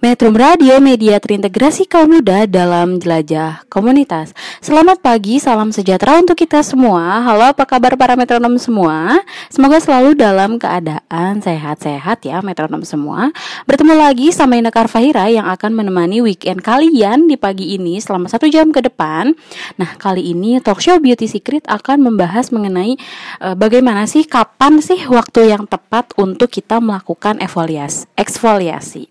Metro Radio, media terintegrasi kaum muda dalam jelajah komunitas. Selamat pagi, salam sejahtera untuk kita semua. Halo, apa kabar para metronom semua? Semoga selalu dalam keadaan sehat-sehat ya metronom semua. Bertemu lagi sama Ina Karfahira yang akan menemani weekend kalian di pagi ini selama satu jam ke depan. Nah, kali ini talk show Beauty Secret akan membahas mengenai eh, bagaimana sih, kapan sih waktu yang tepat untuk kita melakukan exfoliasi. eksfoliasi.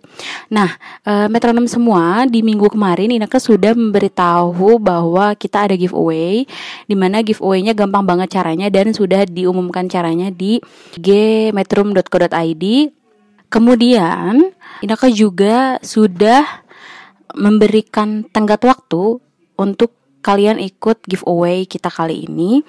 Nah, eh, metronom semua di minggu kemarin Inaka sudah memberitahu bahwa kita ada giveaway di mana giveaway-nya gampang banget caranya dan sudah diumumkan caranya di gmetrum.co.id. Kemudian Inaka juga sudah memberikan tenggat waktu untuk kalian ikut giveaway kita kali ini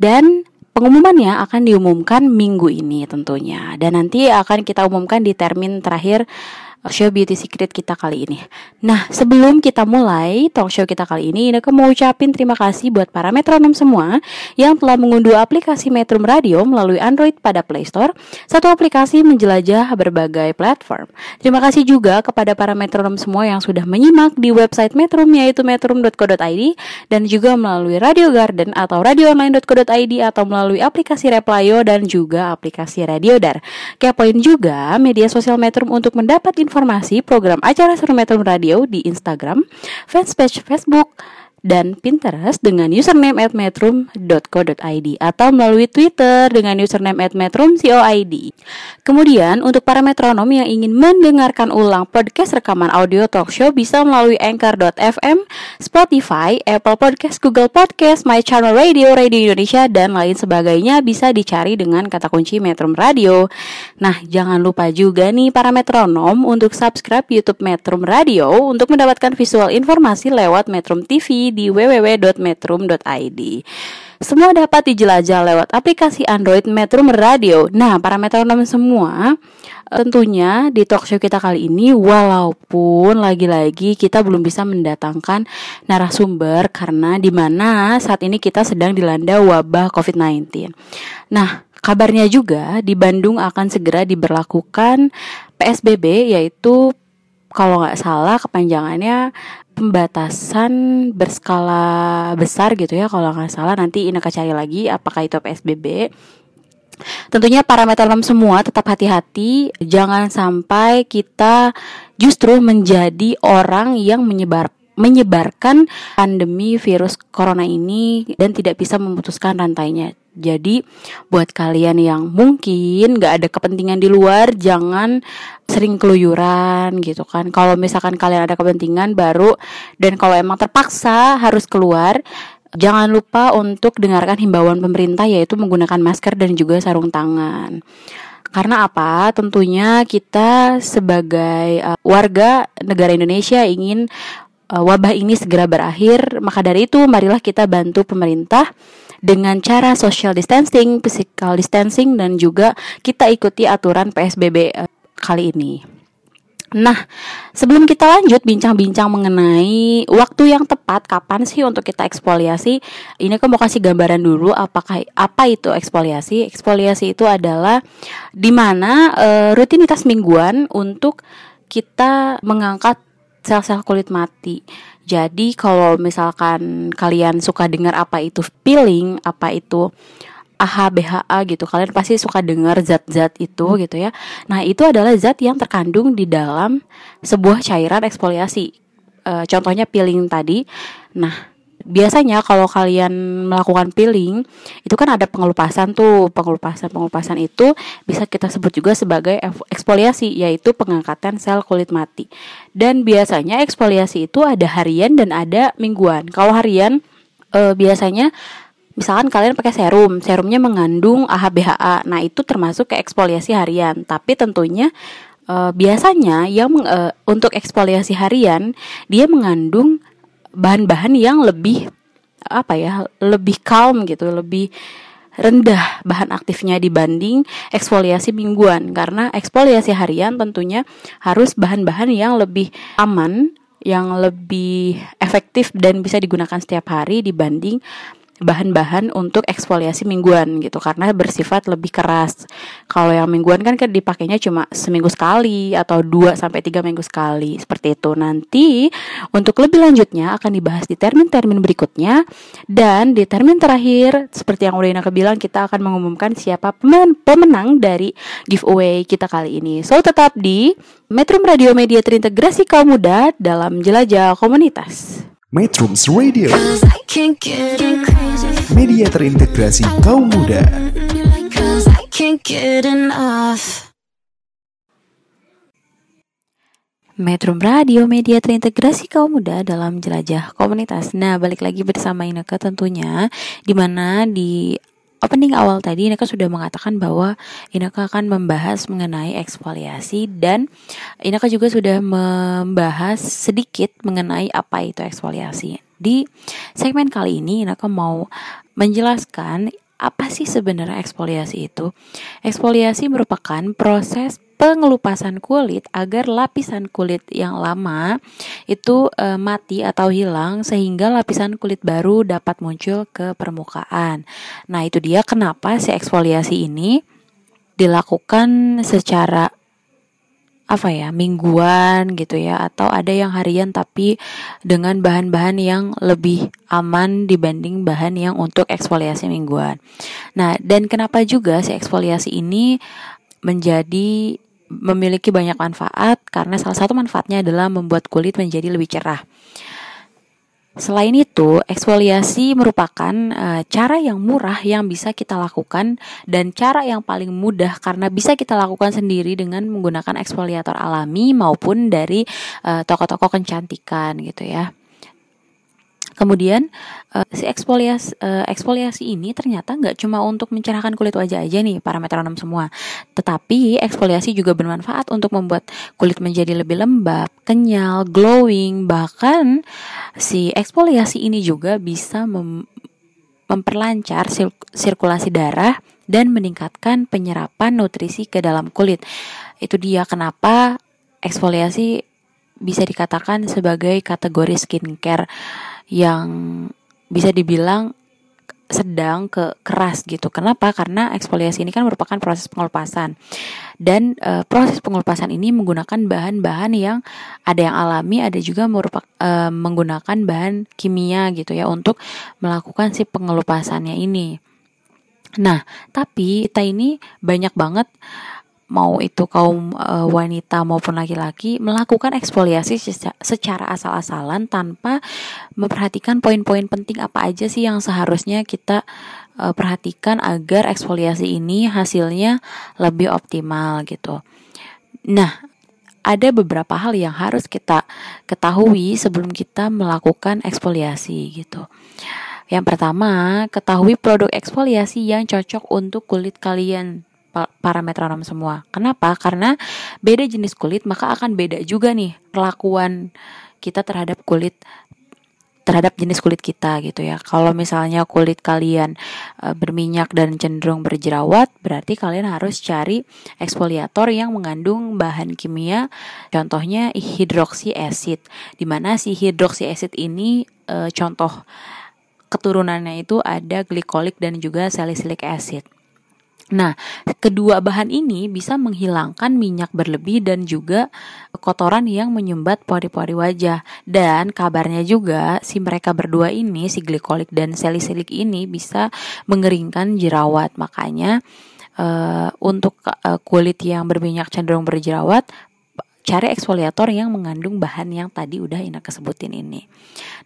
dan pengumumannya akan diumumkan minggu ini tentunya dan nanti akan kita umumkan di termin terakhir uh, show beauty secret kita kali ini. Nah, sebelum kita mulai talk show kita kali ini, Ineke mau ucapin terima kasih buat para metronom semua yang telah mengunduh aplikasi Metrum Radio melalui Android pada Play Store. Satu aplikasi menjelajah berbagai platform. Terima kasih juga kepada para metronom semua yang sudah menyimak di website Metrum yaitu metrum.co.id dan juga melalui Radio Garden atau radioonline.co.id atau melalui aplikasi Replayo dan juga aplikasi Radiodar. Kepoin juga media sosial Metrum untuk mendapat informasi program acara seru Metrum Radio di Instagram, fanpage Facebook, dan Pinterest dengan username at metrum.co.id atau melalui Twitter dengan username at metrumcoid. Kemudian untuk para metronom yang ingin mendengarkan ulang podcast rekaman audio talk show bisa melalui anchor.fm, Spotify, Apple Podcast, Google Podcast, My Channel Radio, Radio Indonesia, dan lain sebagainya bisa dicari dengan kata kunci Metrum Radio. Nah, jangan lupa juga nih para metronom untuk subscribe YouTube Metrum Radio untuk mendapatkan visual informasi lewat Metrum TV di www.metrum.id. Semua dapat dijelajah lewat aplikasi Android Metrum Radio. Nah, para metronom semua, tentunya di talk show kita kali ini walaupun lagi-lagi kita belum bisa mendatangkan narasumber karena di mana saat ini kita sedang dilanda wabah COVID-19. Nah, kabarnya juga di Bandung akan segera diberlakukan PSBB yaitu kalau nggak salah kepanjangannya pembatasan berskala besar gitu ya kalau nggak salah. Nanti Inaka cari lagi apakah itu PSBB Tentunya para metronom semua tetap hati-hati. Jangan sampai kita justru menjadi orang yang menyebar menyebarkan pandemi virus corona ini dan tidak bisa memutuskan rantainya. Jadi buat kalian yang mungkin gak ada kepentingan di luar jangan sering keluyuran gitu kan. Kalau misalkan kalian ada kepentingan baru dan kalau emang terpaksa harus keluar Jangan lupa untuk dengarkan himbauan pemerintah yaitu menggunakan masker dan juga sarung tangan. Karena apa? Tentunya kita sebagai uh, warga negara Indonesia ingin uh, wabah ini segera berakhir. Maka dari itu, marilah kita bantu pemerintah dengan cara social distancing, physical distancing, dan juga kita ikuti aturan PSBB uh, kali ini. Nah, sebelum kita lanjut bincang-bincang mengenai waktu yang tepat kapan sih untuk kita eksfoliasi, ini aku mau kasih gambaran dulu apakah apa itu eksfoliasi. Eksfoliasi itu adalah di mana e, rutinitas mingguan untuk kita mengangkat sel-sel kulit mati. Jadi kalau misalkan kalian suka dengar apa itu peeling, apa itu AHA BHA gitu kalian pasti suka dengar zat-zat itu gitu ya. Nah itu adalah zat yang terkandung di dalam sebuah cairan eksfoliasi. E, contohnya peeling tadi. Nah biasanya kalau kalian melakukan peeling itu kan ada pengelupasan tuh pengelupasan pengelupasan itu bisa kita sebut juga sebagai eksfoliasi yaitu pengangkatan sel kulit mati dan biasanya eksfoliasi itu ada harian dan ada mingguan kalau harian e, biasanya misalkan kalian pakai serum, serumnya mengandung AHA BHA. Nah, itu termasuk ke eksfoliasi harian. Tapi tentunya e, biasanya yang e, untuk eksfoliasi harian dia mengandung bahan-bahan yang lebih apa ya lebih calm gitu lebih rendah bahan aktifnya dibanding eksfoliasi mingguan. Karena eksfoliasi harian tentunya harus bahan-bahan yang lebih aman yang lebih efektif dan bisa digunakan setiap hari dibanding bahan-bahan untuk eksfoliasi mingguan gitu karena bersifat lebih keras. Kalau yang mingguan kan dipakainya cuma seminggu sekali atau 2 sampai 3 minggu sekali seperti itu. Nanti untuk lebih lanjutnya akan dibahas di termin-termin berikutnya dan di termin terakhir seperti yang udah Inaka bilang kita akan mengumumkan siapa pemen pemenang dari giveaway kita kali ini. So tetap di Metro Radio Media terintegrasi kaum muda dalam jelajah komunitas. Metrums Radio, media terintegrasi kaum muda. Metro Radio Media terintegrasi kaum muda dalam jelajah komunitas. Nah, balik lagi bersama Ineke tentunya di mana di opening awal tadi Ineke sudah mengatakan bahwa Ineke akan membahas mengenai eksfoliasi dan Ineke juga sudah membahas sedikit mengenai apa itu eksfoliasi. Di segmen kali ini Ineke mau menjelaskan apa sih sebenarnya eksfoliasi itu? Eksfoliasi merupakan proses pengelupasan kulit agar lapisan kulit yang lama itu e, mati atau hilang sehingga lapisan kulit baru dapat muncul ke permukaan. Nah, itu dia kenapa si eksfoliasi ini dilakukan secara apa ya mingguan gitu ya atau ada yang harian tapi dengan bahan-bahan yang lebih aman dibanding bahan yang untuk eksfoliasi mingguan. Nah dan kenapa juga si eksfoliasi ini menjadi memiliki banyak manfaat karena salah satu manfaatnya adalah membuat kulit menjadi lebih cerah. Selain itu, eksfoliasi merupakan e, cara yang murah yang bisa kita lakukan dan cara yang paling mudah karena bisa kita lakukan sendiri dengan menggunakan eksfoliator alami maupun dari e, toko-toko kecantikan gitu ya. Kemudian uh, si eksfoliasi uh, eksfoliasi ini ternyata nggak cuma untuk mencerahkan kulit wajah aja nih para metronom semua, tetapi eksfoliasi juga bermanfaat untuk membuat kulit menjadi lebih lembab, kenyal, glowing, bahkan si eksfoliasi ini juga bisa mem memperlancar sirkulasi darah dan meningkatkan penyerapan nutrisi ke dalam kulit. Itu dia kenapa eksfoliasi bisa dikatakan sebagai kategori skincare yang bisa dibilang sedang ke keras gitu. Kenapa? Karena eksfoliasi ini kan merupakan proses pengelupasan. Dan e, proses pengelupasan ini menggunakan bahan-bahan yang ada yang alami, ada juga merupakan e, menggunakan bahan kimia gitu ya untuk melakukan si pengelupasannya ini. Nah, tapi kita ini banyak banget mau itu kaum e, wanita maupun laki-laki melakukan eksfoliasi secara asal-asalan tanpa memperhatikan poin-poin penting apa aja sih yang seharusnya kita e, perhatikan agar eksfoliasi ini hasilnya lebih optimal gitu. Nah, ada beberapa hal yang harus kita ketahui sebelum kita melakukan eksfoliasi gitu. Yang pertama, ketahui produk eksfoliasi yang cocok untuk kulit kalian para metronom semua. Kenapa? Karena beda jenis kulit maka akan beda juga nih perlakuan kita terhadap kulit terhadap jenis kulit kita gitu ya. Kalau misalnya kulit kalian e, berminyak dan cenderung berjerawat, berarti kalian harus cari eksfoliator yang mengandung bahan kimia, contohnya hidroksi acid. Di mana si hidroksi acid ini e, contoh keturunannya itu ada glikolik dan juga salicylic acid. Nah, kedua bahan ini bisa menghilangkan minyak berlebih dan juga kotoran yang menyumbat pori-pori wajah. Dan kabarnya juga si mereka berdua ini, si glikolik dan salicylic ini bisa mengeringkan jerawat. Makanya uh, untuk uh, kulit yang berminyak cenderung berjerawat, cari eksfoliator yang mengandung bahan yang tadi udah Ina kesebutin ini.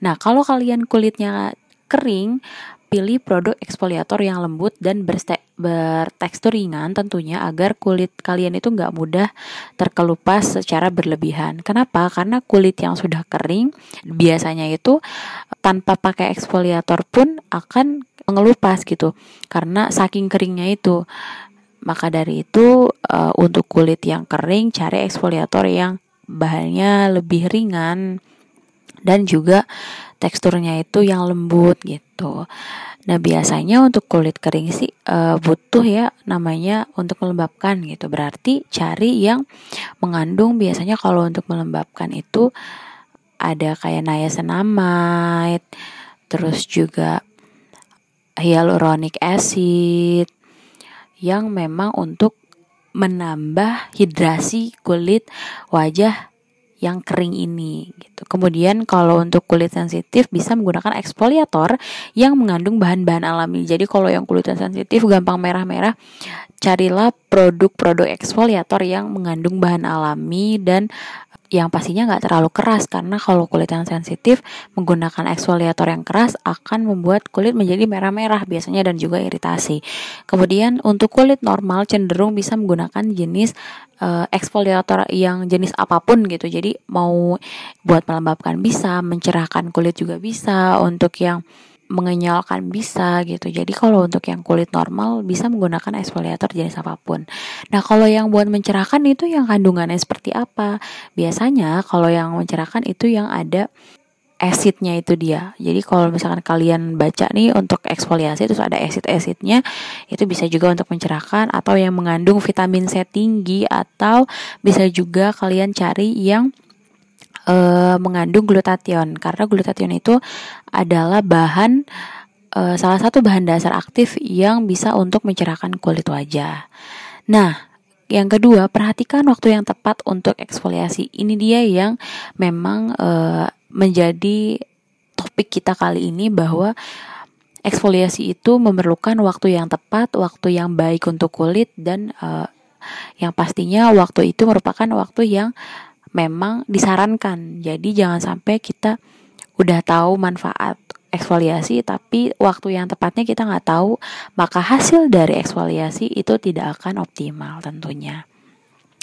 Nah, kalau kalian kulitnya kering, pilih produk eksfoliator yang lembut dan bertekstur ringan tentunya agar kulit kalian itu nggak mudah terkelupas secara berlebihan. Kenapa? Karena kulit yang sudah kering biasanya itu tanpa pakai eksfoliator pun akan mengelupas gitu. Karena saking keringnya itu. Maka dari itu uh, untuk kulit yang kering cari eksfoliator yang bahannya lebih ringan dan juga teksturnya itu yang lembut gitu. Nah biasanya untuk kulit kering sih uh, butuh ya namanya untuk melembabkan gitu. Berarti cari yang mengandung biasanya kalau untuk melembabkan itu ada kayak niacinamide, terus juga hyaluronic acid yang memang untuk menambah hidrasi kulit wajah yang kering ini gitu. Kemudian kalau untuk kulit sensitif bisa menggunakan eksfoliator yang mengandung bahan-bahan alami. Jadi kalau yang kulit sensitif gampang merah-merah, carilah produk-produk eksfoliator yang mengandung bahan alami dan yang pastinya nggak terlalu keras karena kalau kulit yang sensitif menggunakan eksfoliator yang keras akan membuat kulit menjadi merah-merah biasanya dan juga iritasi. Kemudian untuk kulit normal cenderung bisa menggunakan jenis uh, eksfoliator yang jenis apa pun gitu. Jadi mau buat melembabkan bisa, mencerahkan kulit juga bisa, untuk yang mengenyalkan bisa gitu. Jadi kalau untuk yang kulit normal bisa menggunakan eksfoliator jenis apa pun. Nah, kalau yang buat mencerahkan itu yang kandungannya seperti apa? Biasanya kalau yang mencerahkan itu yang ada acidnya itu dia. Jadi kalau misalkan kalian baca nih untuk eksfoliasi terus ada acid-acidnya itu bisa juga untuk mencerahkan atau yang mengandung vitamin C tinggi atau bisa juga kalian cari yang uh, mengandung glutathione karena glutathione itu adalah bahan uh, salah satu bahan dasar aktif yang bisa untuk mencerahkan kulit wajah. Nah, yang kedua, perhatikan waktu yang tepat untuk eksfoliasi. Ini dia yang memang uh, menjadi topik kita kali ini bahwa eksfoliasi itu memerlukan waktu yang tepat, waktu yang baik untuk kulit dan uh, yang pastinya waktu itu merupakan waktu yang memang disarankan. Jadi jangan sampai kita udah tahu manfaat eksfoliasi tapi waktu yang tepatnya kita nggak tahu maka hasil dari eksfoliasi itu tidak akan optimal tentunya.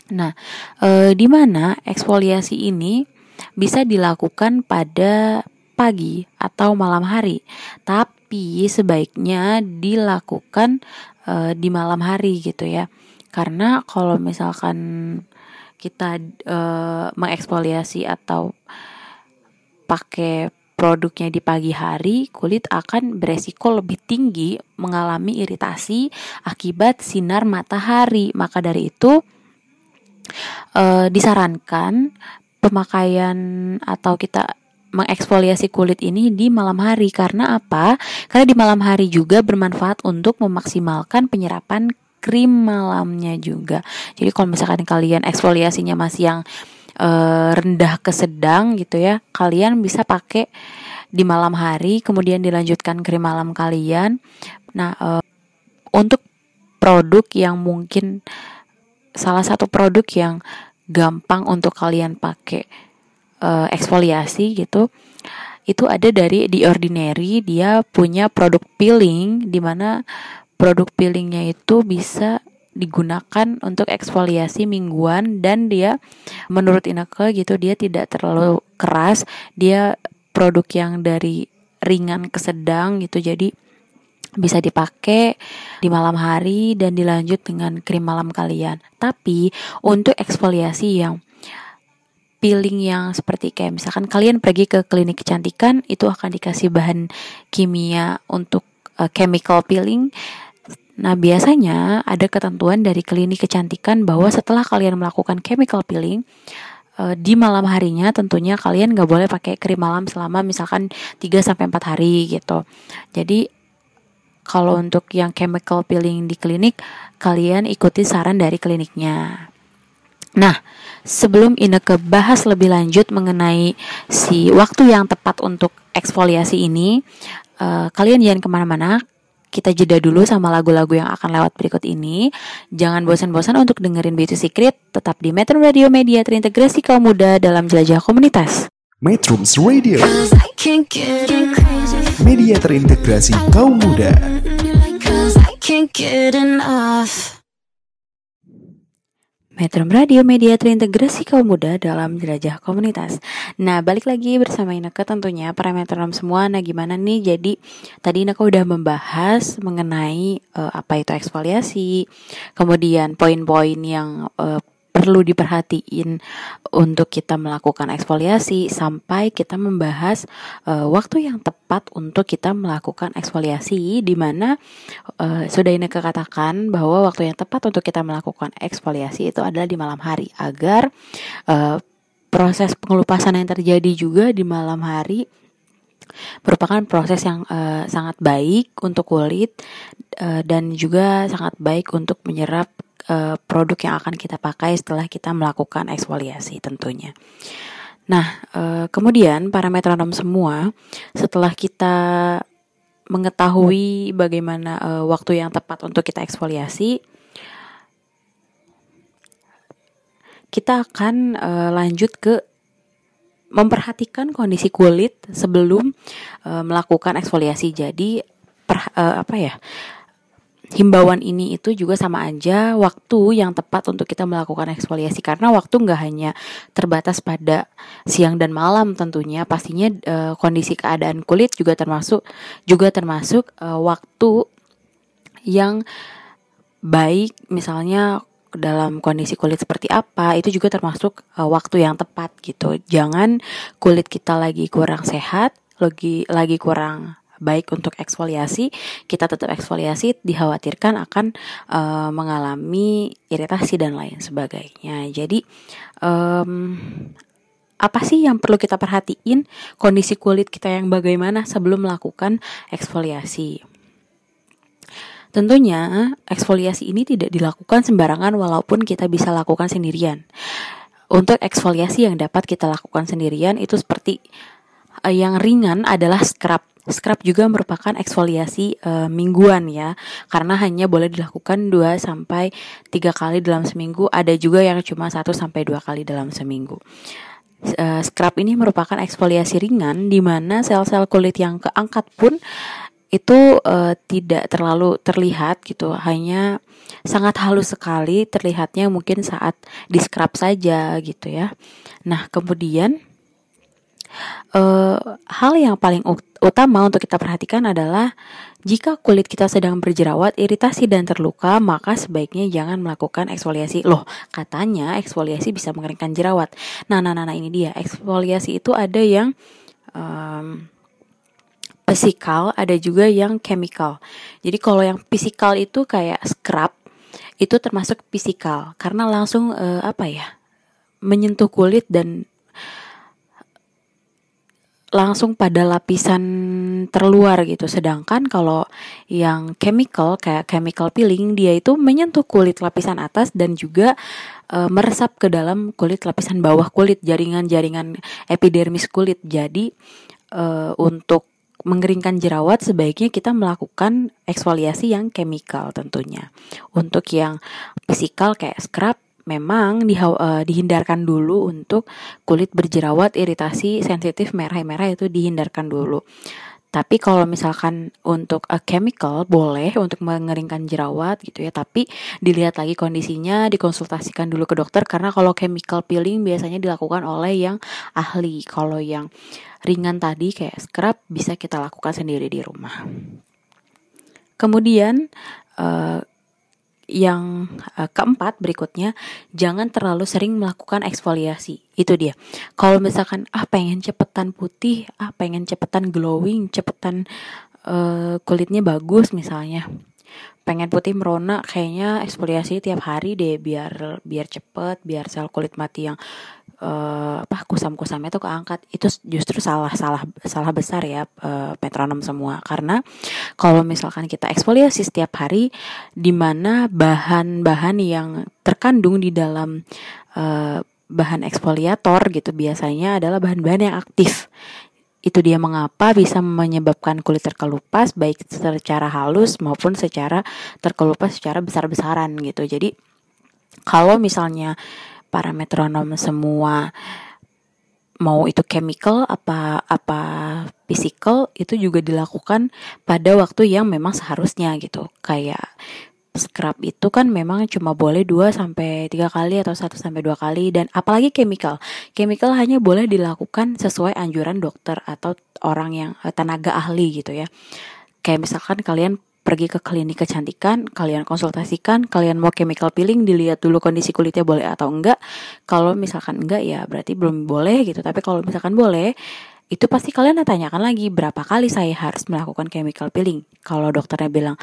Nah, e, di mana eksfoliasi ini bisa dilakukan pada pagi atau malam hari, tapi sebaiknya dilakukan e, di malam hari gitu ya. Karena kalau misalkan kita uh, mengeksfoliasi atau pakai produknya di pagi hari, kulit akan beresiko lebih tinggi mengalami iritasi akibat sinar matahari. Maka dari itu uh, disarankan pemakaian atau kita mengeksfoliasi kulit ini di malam hari karena apa? Karena di malam hari juga bermanfaat untuk memaksimalkan penyerapan krim malamnya juga. Jadi kalau misalkan kalian eksfoliasinya masih yang uh, rendah ke sedang gitu ya, kalian bisa pakai di malam hari, kemudian dilanjutkan krim malam kalian. Nah, uh, untuk produk yang mungkin salah satu produk yang gampang untuk kalian pakai uh, eksfoliasi gitu itu ada dari The Ordinary dia punya produk peeling di mana produk peelingnya itu bisa digunakan untuk eksfoliasi mingguan dan dia menurut Ineke gitu dia tidak terlalu keras dia produk yang dari ringan ke sedang gitu jadi bisa dipakai di malam hari dan dilanjut dengan krim malam kalian. Tapi untuk eksfoliasi yang peeling yang seperti kayak misalkan kalian pergi ke klinik kecantikan itu akan dikasih bahan kimia untuk uh, chemical peeling Nah, biasanya ada ketentuan dari klinik kecantikan bahwa setelah kalian melakukan chemical peeling, uh, di malam harinya tentunya kalian nggak boleh pakai krim malam selama misalkan 3 sampai 4 hari gitu. Jadi kalau untuk yang chemical peeling di klinik, kalian ikuti saran dari kliniknya. Nah, sebelum Ineke bahas lebih lanjut mengenai si waktu yang tepat untuk eksfoliasi ini, uh, kalian jangan ke mana-mana kita jeda dulu sama lagu-lagu yang akan lewat berikut ini. Jangan bosan-bosan untuk dengerin Beauty Secret, tetap di Metro Radio Media terintegrasi kaum muda dalam jelajah komunitas. Metrums Radio Media terintegrasi kaum muda Metro Radio Media terintegrasi kaum muda dalam jelajah komunitas. Nah, balik lagi bersama Ineke tentunya para metronom semua. Nah, gimana nih? Jadi tadi Ineke udah membahas mengenai uh, apa itu eksfoliasi, kemudian poin-poin yang uh, perlu diperhatiin untuk kita melakukan eksfoliasi sampai kita membahas uh, waktu yang tepat untuk kita melakukan eksfoliasi di mana uh, sudah ini katakan bahwa waktu yang tepat untuk kita melakukan eksfoliasi itu adalah di malam hari agar uh, proses pengelupasan yang terjadi juga di malam hari merupakan proses yang uh, sangat baik untuk kulit uh, dan juga sangat baik untuk menyerap uh, produk yang akan kita pakai setelah kita melakukan eksfoliasi tentunya. Nah, uh, kemudian para metronom semua, setelah kita mengetahui bagaimana uh, waktu yang tepat untuk kita eksfoliasi, kita akan uh, lanjut ke memperhatikan kondisi kulit sebelum uh, melakukan eksfoliasi. Jadi per, uh, apa ya? Himbauan ini itu juga sama aja waktu yang tepat untuk kita melakukan eksfoliasi karena waktu nggak hanya terbatas pada siang dan malam tentunya pastinya uh, kondisi keadaan kulit juga termasuk juga termasuk uh, waktu yang baik misalnya dalam kondisi kulit seperti apa itu juga termasuk uh, waktu yang tepat gitu. Jangan kulit kita lagi kurang sehat, lagi lagi kurang baik untuk eksfoliasi, kita tetap eksfoliasi dikhawatirkan akan uh, mengalami iritasi dan lain sebagainya. Jadi um, apa sih yang perlu kita perhatiin kondisi kulit kita yang bagaimana sebelum melakukan eksfoliasi? Tentunya, eksfoliasi ini tidak dilakukan sembarangan walaupun kita bisa lakukan sendirian. Untuk eksfoliasi yang dapat kita lakukan sendirian itu seperti uh, yang ringan adalah scrub. Scrub juga merupakan eksfoliasi uh, mingguan ya, karena hanya boleh dilakukan 2 sampai 3 kali dalam seminggu, ada juga yang cuma 1 sampai 2 kali dalam seminggu. Uh, scrub ini merupakan eksfoliasi ringan di mana sel-sel kulit yang keangkat pun itu uh, tidak terlalu terlihat gitu. Hanya sangat halus sekali terlihatnya mungkin saat di scrub saja gitu ya. Nah kemudian uh, hal yang paling utama untuk kita perhatikan adalah jika kulit kita sedang berjerawat, iritasi dan terluka, maka sebaiknya jangan melakukan eksfoliasi. Loh, katanya eksfoliasi bisa mengeringkan jerawat. Nah, nah, nah, nah ini dia. Eksfoliasi itu ada yang um, physical, ada juga yang chemical. Jadi kalau yang physical itu kayak scrub, itu termasuk physical karena langsung uh, apa ya? menyentuh kulit dan langsung pada lapisan terluar gitu. Sedangkan kalau yang chemical kayak chemical peeling dia itu menyentuh kulit lapisan atas dan juga e, meresap ke dalam kulit lapisan bawah kulit jaringan-jaringan epidermis kulit. Jadi e, untuk mengeringkan jerawat sebaiknya kita melakukan eksfoliasi yang chemical tentunya. Untuk yang fisikal kayak scrub memang di, uh, dihindarkan dulu untuk kulit berjerawat, iritasi, sensitif, merah-merah itu dihindarkan dulu. Tapi kalau misalkan untuk a chemical boleh untuk mengeringkan jerawat gitu ya, tapi dilihat lagi kondisinya, dikonsultasikan dulu ke dokter karena kalau chemical peeling biasanya dilakukan oleh yang ahli. Kalau yang ringan tadi kayak scrub bisa kita lakukan sendiri di rumah. Kemudian uh, yang uh, keempat berikutnya jangan terlalu sering melakukan eksfoliasi. Itu dia. Kalau misalkan ah pengen cepetan putih ah pengen cepetan glowing cepetan uh, kulitnya bagus misalnya. Pengen putih merona kayaknya eksfoliasi tiap hari deh biar biar cepet biar sel kulit mati yang uh, apa kusam-kusamnya tuh keangkat. Itu justru salah salah salah besar ya uh, metronom semua. Karena kalau misalkan kita eksfoliasi setiap hari di mana bahan-bahan yang terkandung di dalam uh, bahan eksfoliator gitu biasanya adalah bahan-bahan yang aktif. Itu dia mengapa bisa menyebabkan kulit terkelupas baik secara halus maupun secara terkelupas secara besar-besaran gitu. Jadi kalau misalnya para metronom semua mau itu chemical apa apa physical itu juga dilakukan pada waktu yang memang seharusnya gitu kayak scrub itu kan memang cuma boleh 2 sampai 3 kali atau 1 sampai 2 kali dan apalagi chemical. Chemical hanya boleh dilakukan sesuai anjuran dokter atau orang yang eh, tenaga ahli gitu ya. Kayak misalkan kalian pergi ke klinik kecantikan, kalian konsultasikan, kalian mau chemical peeling, dilihat dulu kondisi kulitnya boleh atau enggak. Kalau misalkan enggak ya berarti belum boleh gitu. Tapi kalau misalkan boleh, itu pasti kalian tanyakan lagi berapa kali saya harus melakukan chemical peeling. Kalau dokternya bilang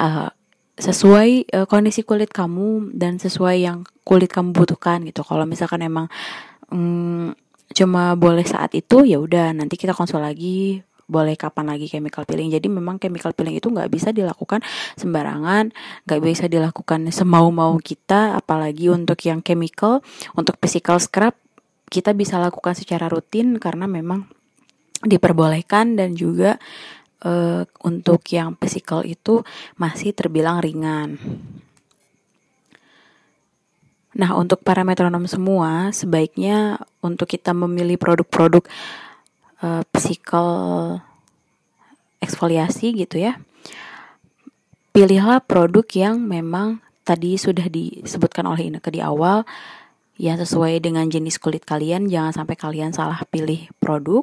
"Ha, sesuai eh, kondisi kulit kamu dan sesuai yang kulit kamu butuhkan gitu. Kalau misalkan emang mm, cuma boleh saat itu ya udah nanti kita konsul lagi boleh kapan lagi chemical peeling. Jadi memang chemical peeling itu nggak bisa dilakukan sembarangan, nggak bisa dilakukan semau-mau kita, apalagi untuk yang chemical, untuk physical scrub kita bisa lakukan secara rutin karena memang diperbolehkan dan juga eh, untuk yang physical itu masih terbilang ringan. Nah, untuk para metronom semua, sebaiknya untuk kita memilih produk-produk uh, physical eksfoliasi gitu ya. Pilihlah produk yang memang tadi sudah disebutkan oleh Ineke di awal yang sesuai dengan jenis kulit kalian, jangan sampai kalian salah pilih produk.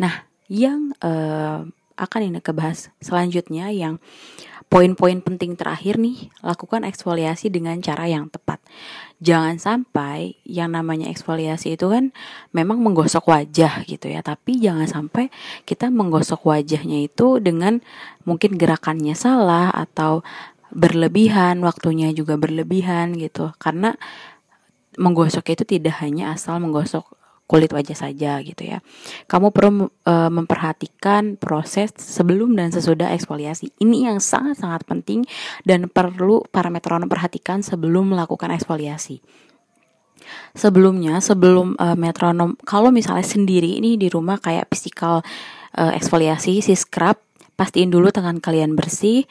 Nah, yang uh, akan Ineke bahas selanjutnya yang poin-poin penting terakhir nih, lakukan eksfoliasi dengan cara yang tepat. Jangan sampai yang namanya eksfoliasi itu kan memang menggosok wajah gitu ya, tapi jangan sampai kita menggosok wajahnya itu dengan mungkin gerakannya salah atau berlebihan, waktunya juga berlebihan gitu. Karena menggosok itu tidak hanya asal menggosok kulit wajah saja gitu ya. Kamu perlu e, memperhatikan proses sebelum dan sesudah eksfoliasi. Ini yang sangat-sangat penting dan perlu para metronom perhatikan sebelum melakukan eksfoliasi. Sebelumnya, sebelum e, metronom, kalau misalnya sendiri ini di rumah kayak physical e, eksfoliasi, si scrub, pastiin dulu tangan kalian bersih.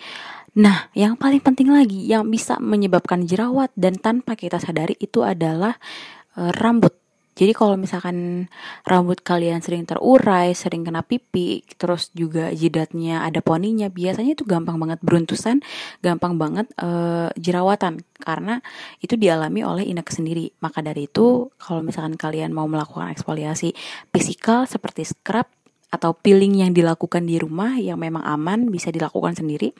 Nah, yang paling penting lagi yang bisa menyebabkan jerawat dan tanpa kita sadari itu adalah e, rambut jadi kalau misalkan rambut kalian sering terurai, sering kena pipi, terus juga jidatnya ada poninya, biasanya itu gampang banget beruntusan, gampang banget uh, jerawatan karena itu dialami oleh inek sendiri. Maka dari itu, kalau misalkan kalian mau melakukan eksfoliasi fisikal seperti scrub atau peeling yang dilakukan di rumah yang memang aman bisa dilakukan sendiri.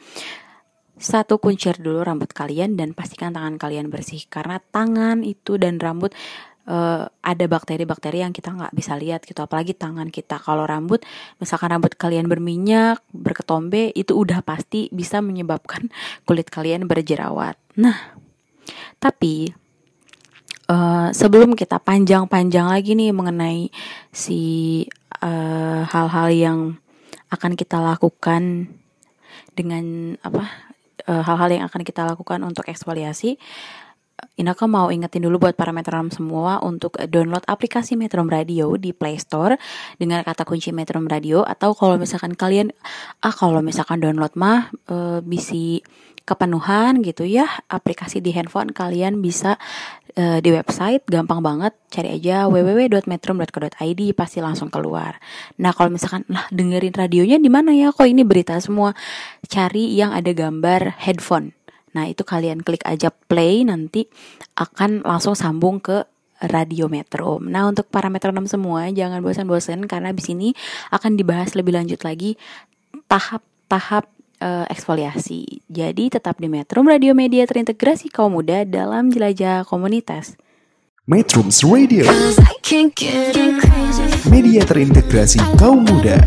Satu kuncir dulu rambut kalian dan pastikan tangan kalian bersih karena tangan itu dan rambut uh, ada bakteri-bakteri yang kita nggak bisa lihat gitu apalagi tangan kita. Kalau rambut misalkan rambut kalian berminyak berketombe itu udah pasti bisa menyebabkan kulit kalian berjerawat. Nah tapi uh, sebelum kita panjang-panjang lagi nih mengenai si hal eh, hal-hal yang akan kita lakukan dengan apa hal-hal uh, yang akan kita lakukan untuk eksfoliasi Inaka mau ingetin dulu buat para metronom semua untuk download aplikasi Metro Radio di Play Store dengan kata kunci Metro Radio atau kalau misalkan kalian ah kalau misalkan download mah e, bisi kepenuhan gitu ya aplikasi di handphone kalian bisa e, di website gampang banget cari aja www.metro.co.id pasti langsung keluar. Nah kalau misalkan lah dengerin radionya di mana ya? Kok ini berita semua? Cari yang ada gambar headphone Nah, itu kalian klik aja play nanti akan langsung sambung ke radio metro. Nah, untuk para metronom semua jangan bosan-bosan karena di sini akan dibahas lebih lanjut lagi tahap-tahap uh, eksfoliasi. Jadi tetap di Metro Radio Media terintegrasi kaum muda dalam jelajah komunitas. Metrums Radio Media terintegrasi kaum muda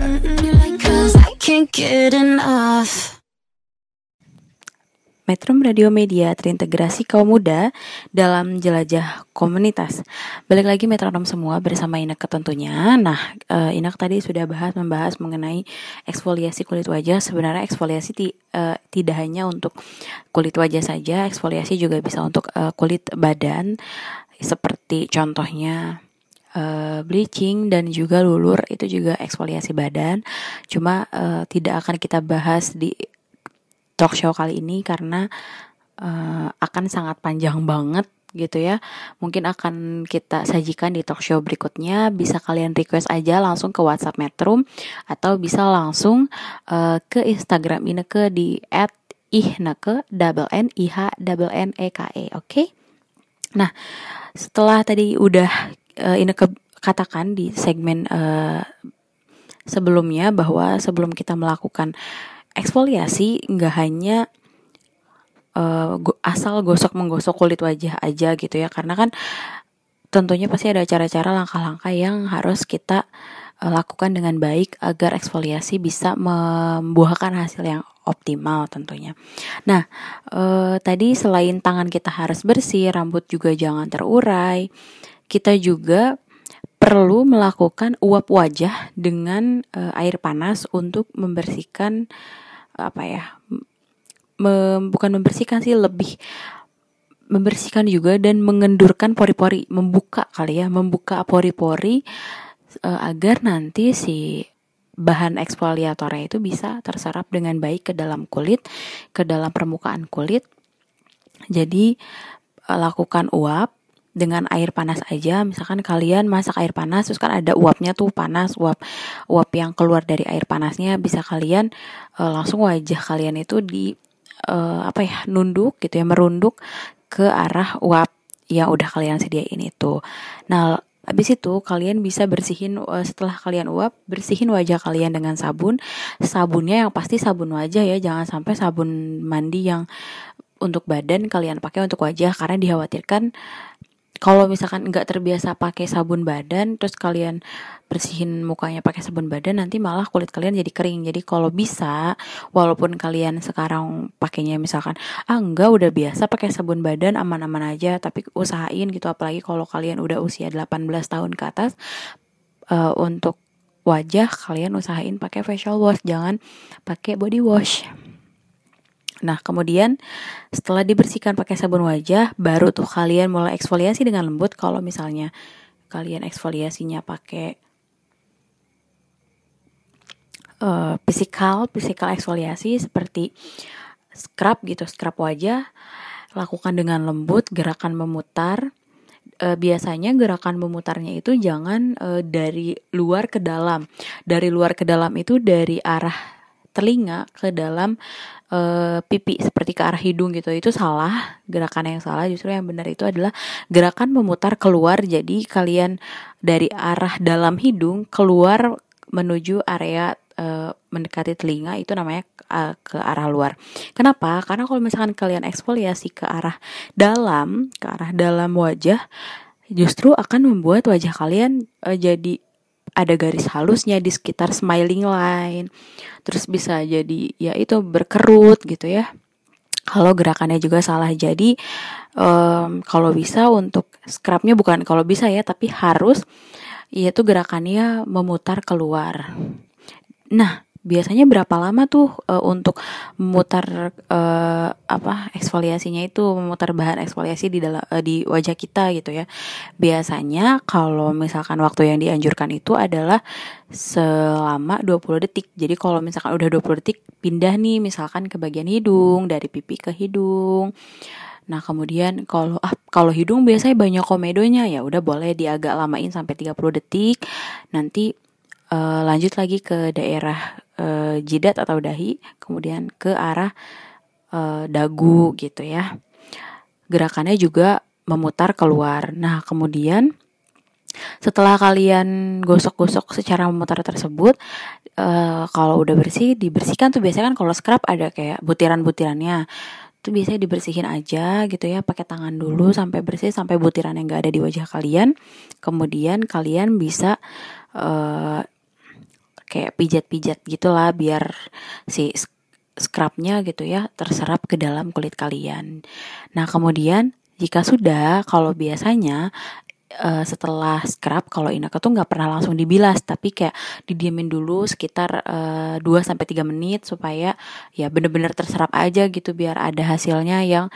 Metro Radio Media terintegrasi kaum muda dalam jelajah komunitas. Balik lagi metronom semua bersama Inak tentunya. Nah, uh, Inak tadi sudah bahas membahas mengenai eksfoliasi kulit wajah. Sebenarnya eksfoliasi ti, uh, tidak hanya untuk kulit wajah saja, eksfoliasi juga bisa untuk uh, kulit badan. Seperti contohnya uh, bleaching dan juga lulur itu juga eksfoliasi badan. Cuma uh, tidak akan kita bahas di talk show kali ini karena uh, akan sangat panjang banget gitu ya. Mungkin akan kita sajikan di talk show berikutnya. Bisa kalian request aja langsung ke WhatsApp Metro atau bisa langsung uh, ke Instagram Ineke di @ihneke double n i h double n e k e. Oke? Okay? Nah, setelah tadi udah uh, Ineke katakan di segmen uh, sebelumnya bahwa sebelum kita melakukan eksfoliasi nggak hanya uh, asal gosok menggosok kulit wajah aja gitu ya karena kan tentunya pasti ada cara-cara langkah-langkah yang harus kita uh, lakukan dengan baik agar eksfoliasi bisa membuahkan hasil yang optimal tentunya. Nah, uh, tadi selain tangan kita harus bersih, rambut juga jangan terurai. Kita juga perlu melakukan uap wajah dengan uh, air panas untuk membersihkan apa ya? Mem, bukan membersihkan sih lebih membersihkan juga dan mengendurkan pori-pori, membuka kali ya, membuka pori-pori uh, agar nanti si bahan eksfoliatornya itu bisa terserap dengan baik ke dalam kulit, ke dalam permukaan kulit. Jadi uh, lakukan uap dengan air panas aja misalkan kalian masak air panas terus kan ada uapnya tuh panas uap uap yang keluar dari air panasnya bisa kalian uh, langsung wajah kalian itu di uh, apa ya nunduk gitu ya merunduk ke arah uap yang udah kalian sediain itu nah Habis itu kalian bisa bersihin setelah kalian uap, bersihin wajah kalian dengan sabun. Sabunnya yang pasti sabun wajah ya, jangan sampai sabun mandi yang untuk badan kalian pakai untuk wajah karena dikhawatirkan kalau misalkan nggak terbiasa pakai sabun badan terus kalian bersihin mukanya pakai sabun badan nanti malah kulit kalian jadi kering. Jadi kalau bisa walaupun kalian sekarang pakainya misalkan ah enggak udah biasa pakai sabun badan aman-aman aja tapi usahain gitu. Apalagi kalau kalian udah usia 18 tahun ke atas uh, untuk wajah kalian usahain pakai facial wash. Jangan pakai body wash Nah, kemudian setelah dibersihkan pakai sabun wajah, baru tuh kalian mulai eksfoliasi dengan lembut. Kalau misalnya kalian eksfoliasinya pakai uh, physical, physical eksfoliasi seperti scrub gitu, scrub wajah, lakukan dengan lembut, gerakan memutar. Uh, biasanya gerakan memutarnya itu jangan uh, dari luar ke dalam. Dari luar ke dalam itu dari arah telinga ke dalam uh, pipi seperti ke arah hidung gitu itu salah gerakan yang salah justru yang benar itu adalah gerakan memutar keluar jadi kalian dari arah dalam hidung keluar menuju area uh, mendekati telinga itu namanya uh, ke arah luar. Kenapa? Karena kalau misalkan kalian eksfoliasi ke arah dalam, ke arah dalam wajah, justru akan membuat wajah kalian uh, jadi ada garis halusnya di sekitar smiling line. Terus bisa jadi ya itu berkerut gitu ya. Kalau gerakannya juga salah. Jadi um, kalau bisa untuk scrubnya bukan kalau bisa ya tapi harus yaitu gerakannya memutar keluar. Nah biasanya berapa lama tuh uh, untuk memutar uh, apa eksfoliasinya itu memutar bahan eksfoliasi di dalam uh, di wajah kita gitu ya. Biasanya kalau misalkan waktu yang dianjurkan itu adalah selama 20 detik. Jadi kalau misalkan udah 20 detik pindah nih misalkan ke bagian hidung dari pipi ke hidung. Nah, kemudian kalau ah kalau hidung biasanya banyak komedonya ya udah boleh diagak lamain sampai 30 detik. Nanti uh, lanjut lagi ke daerah uh, jidat atau dahi, kemudian ke arah uh, dagu gitu ya. Gerakannya juga memutar keluar. Nah, kemudian setelah kalian gosok-gosok secara memutar tersebut, uh, kalau udah bersih dibersihkan tuh biasanya kan kalau scrub ada kayak butiran-butirannya itu biasanya dibersihin aja gitu ya pakai tangan dulu sampai bersih sampai butiran yang gak ada di wajah kalian kemudian kalian bisa kayak pijat-pijat gitulah biar si scrubnya gitu ya terserap ke dalam kulit kalian. Nah kemudian jika sudah, kalau biasanya uh, setelah scrub kalau inaka tuh nggak pernah langsung dibilas tapi kayak didiemin dulu sekitar uh, 2 sampai 3 menit supaya ya bener-bener terserap aja gitu biar ada hasilnya yang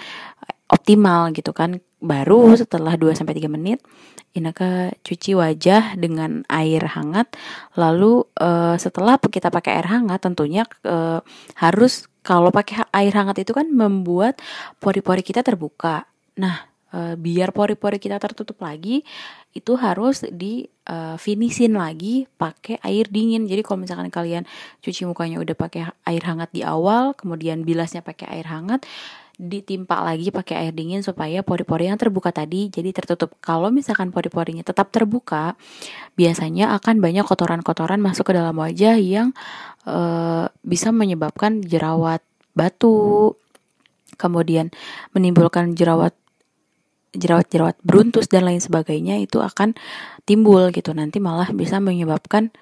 optimal gitu kan. Baru setelah 2 sampai 3 menit Inaka cuci wajah dengan air hangat. Lalu uh, setelah kita pakai air hangat, tentunya uh, harus kalau pakai air hangat itu kan membuat pori-pori kita terbuka. Nah, uh, biar pori-pori kita tertutup lagi, itu harus di uh, finishin lagi pakai air dingin. Jadi kalau misalkan kalian cuci mukanya udah pakai air hangat di awal, kemudian bilasnya pakai air hangat, ditimpa lagi pakai air dingin supaya pori-pori yang terbuka tadi jadi tertutup. Kalau misalkan pori-porinya tetap terbuka, biasanya akan banyak kotoran-kotoran masuk ke dalam wajah yang uh, bisa menyebabkan jerawat batu, kemudian menimbulkan jerawat jerawat-jerawat beruntus dan lain sebagainya itu akan timbul gitu. Nanti malah bisa menyebabkan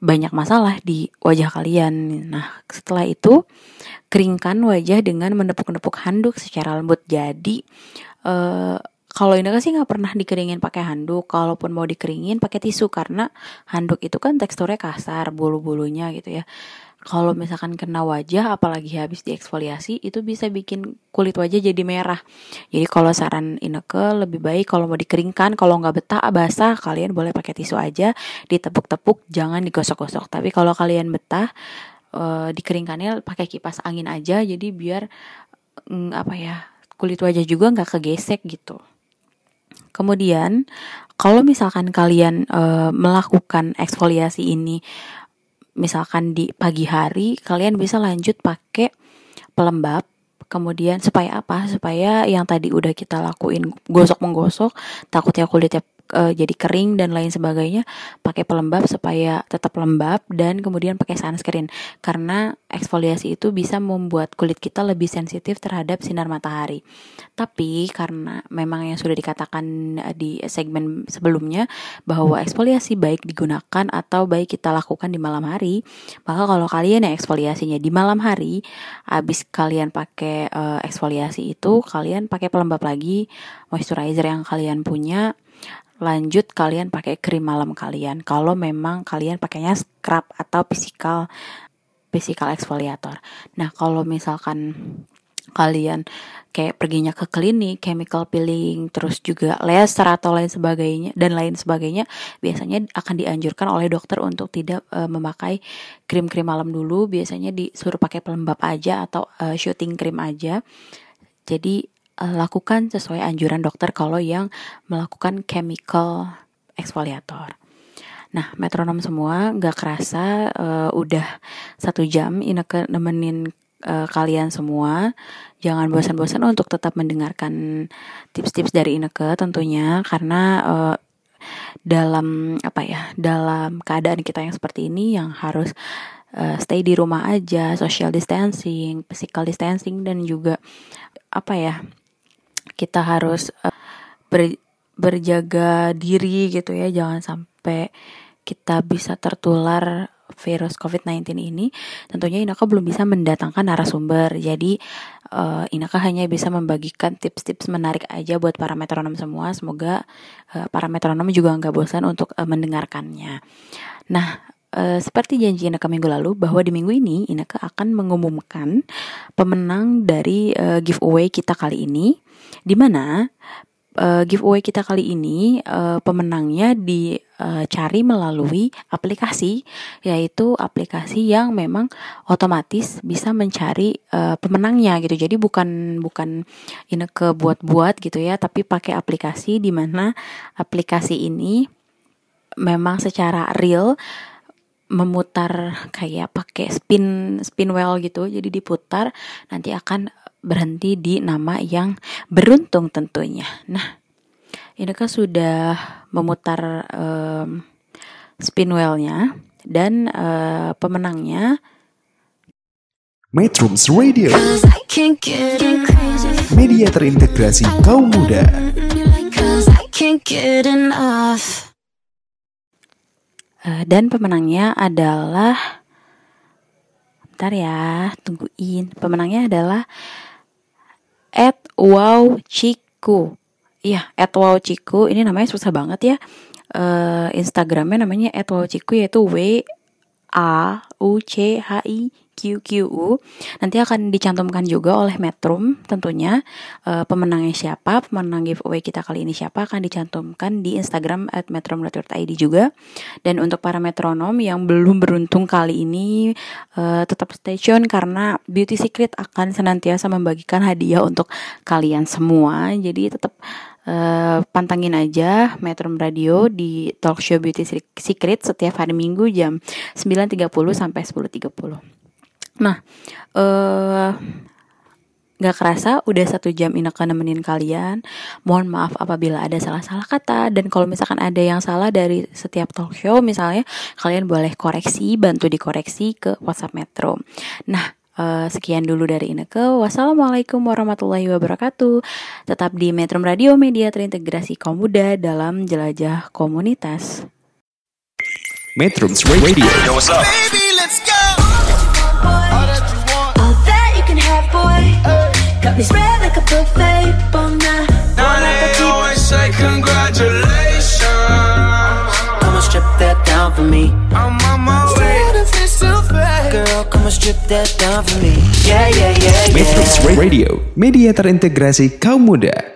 banyak masalah di wajah kalian. Nah, setelah itu keringkan wajah dengan menepuk-nepuk handuk secara lembut. Jadi uh, kalau ini sih nggak pernah dikeringin pakai handuk. Kalaupun mau dikeringin pakai tisu karena handuk itu kan teksturnya kasar, bulu-bulunya gitu ya kalau misalkan kena wajah apalagi habis dieksfoliasi itu bisa bikin kulit wajah jadi merah. Jadi kalau saran Ineke lebih baik kalau mau dikeringkan kalau nggak betah basah kalian boleh pakai tisu aja ditepuk-tepuk jangan digosok-gosok. Tapi kalau kalian betah e, dikeringkannya pakai kipas angin aja jadi biar mm, apa ya kulit wajah juga nggak kegesek gitu. Kemudian kalau misalkan kalian e, melakukan eksfoliasi ini misalkan di pagi hari kalian bisa lanjut pakai pelembab kemudian supaya apa? Supaya yang tadi udah kita lakuin gosok menggosok takutnya kulitnya uh, jadi kering dan lain sebagainya pakai pelembab supaya tetap lembab dan kemudian pakai sunscreen. Karena eksfoliasi itu bisa membuat kulit kita lebih sensitif terhadap sinar matahari. Tapi karena memang yang sudah dikatakan eh, di segmen sebelumnya bahwa eksfoliasi baik digunakan atau baik kita lakukan di malam hari maka kalau kalian yang eksfoliasinya di malam hari habis kalian pakai uh, eksfoliasi itu kalian pakai pelembab lagi moisturizer yang kalian punya lanjut kalian pakai krim malam kalian kalau memang kalian pakainya scrub atau physical physical exfoliator. Nah, kalau misalkan kalian kayak perginya ke klinik, chemical peeling, terus juga laser atau lain sebagainya dan lain sebagainya, biasanya akan dianjurkan oleh dokter untuk tidak uh, memakai krim-krim malam dulu, biasanya disuruh pakai pelembab aja atau uh, shooting krim aja. Jadi uh, lakukan sesuai anjuran dokter kalau yang melakukan chemical exfoliator. Nah, metronom semua nggak kerasa uh, udah satu jam Ineke nemenin uh, kalian semua. Jangan bosan-bosan untuk tetap mendengarkan tips-tips dari Ineke tentunya karena uh, dalam apa ya dalam keadaan kita yang seperti ini yang harus uh, stay di rumah aja, social distancing, physical distancing dan juga apa ya kita harus uh, ber, berjaga diri gitu ya. Jangan sampai kita bisa tertular virus COVID-19 ini. Tentunya Inaka belum bisa mendatangkan narasumber. Jadi uh, Inaka hanya bisa membagikan tips-tips menarik aja buat para metronom semua. Semoga uh, para metronom juga nggak bosan untuk uh, mendengarkannya. Nah Uh, seperti janji Inaka minggu lalu bahwa di minggu ini Inaka akan mengumumkan pemenang dari uh, giveaway kita kali ini di mana uh, giveaway kita kali ini uh, pemenangnya dicari uh, melalui aplikasi yaitu aplikasi yang memang otomatis bisa mencari uh, pemenangnya gitu. Jadi bukan bukan ini ke buat-buat gitu ya, tapi pakai aplikasi di mana aplikasi ini memang secara real memutar kayak pakai spin spin wheel gitu jadi diputar nanti akan berhenti di nama yang beruntung tentunya. Nah, ini kan sudah memutar um, spin wheel-nya dan uh, pemenangnya Metrums Radio. Media terintegrasi kaum muda Dan pemenangnya adalah Bentar ya, tungguin. Pemenangnya adalah at wow ciku iya at wow ciku ini namanya susah banget ya. Uh, Instagramnya namanya at wow ciku yaitu w a u c h i QQU nanti akan dicantumkan juga oleh Metrum tentunya. E, pemenangnya siapa pemenang giveaway kita kali ini siapa akan dicantumkan di Instagram at metrum.id juga. Dan untuk para metronom yang belum beruntung kali ini e, tetap stay tune karena Beauty Secret akan senantiasa membagikan hadiah untuk kalian semua. Jadi tetap Uh, pantangin aja Metro Radio di talk show Beauty Secret setiap hari Minggu jam 9.30 sampai 10.30. Nah, uh, Gak kerasa udah satu jam Ineke nemenin kalian. Mohon maaf apabila ada salah-salah kata. Dan kalau misalkan ada yang salah dari setiap talk show misalnya Kalian boleh koreksi, bantu dikoreksi ke WhatsApp Metro. Nah eh, sekian dulu dari Ineke Wassalamualaikum warahmatullahi wabarakatuh. Tetap di Metro Radio Media Terintegrasi Kaum Muda dalam Jelajah Komunitas. Metrums Radio. Baby, let's go. Got me spread like a buffet, bon. Now they always say congratulations. Come and strip that down for me. I'm on my way. Girl, come and strip that down for me. Yeah, yeah, yeah, yeah. Metrums Radio Media terintegrasi kaum muda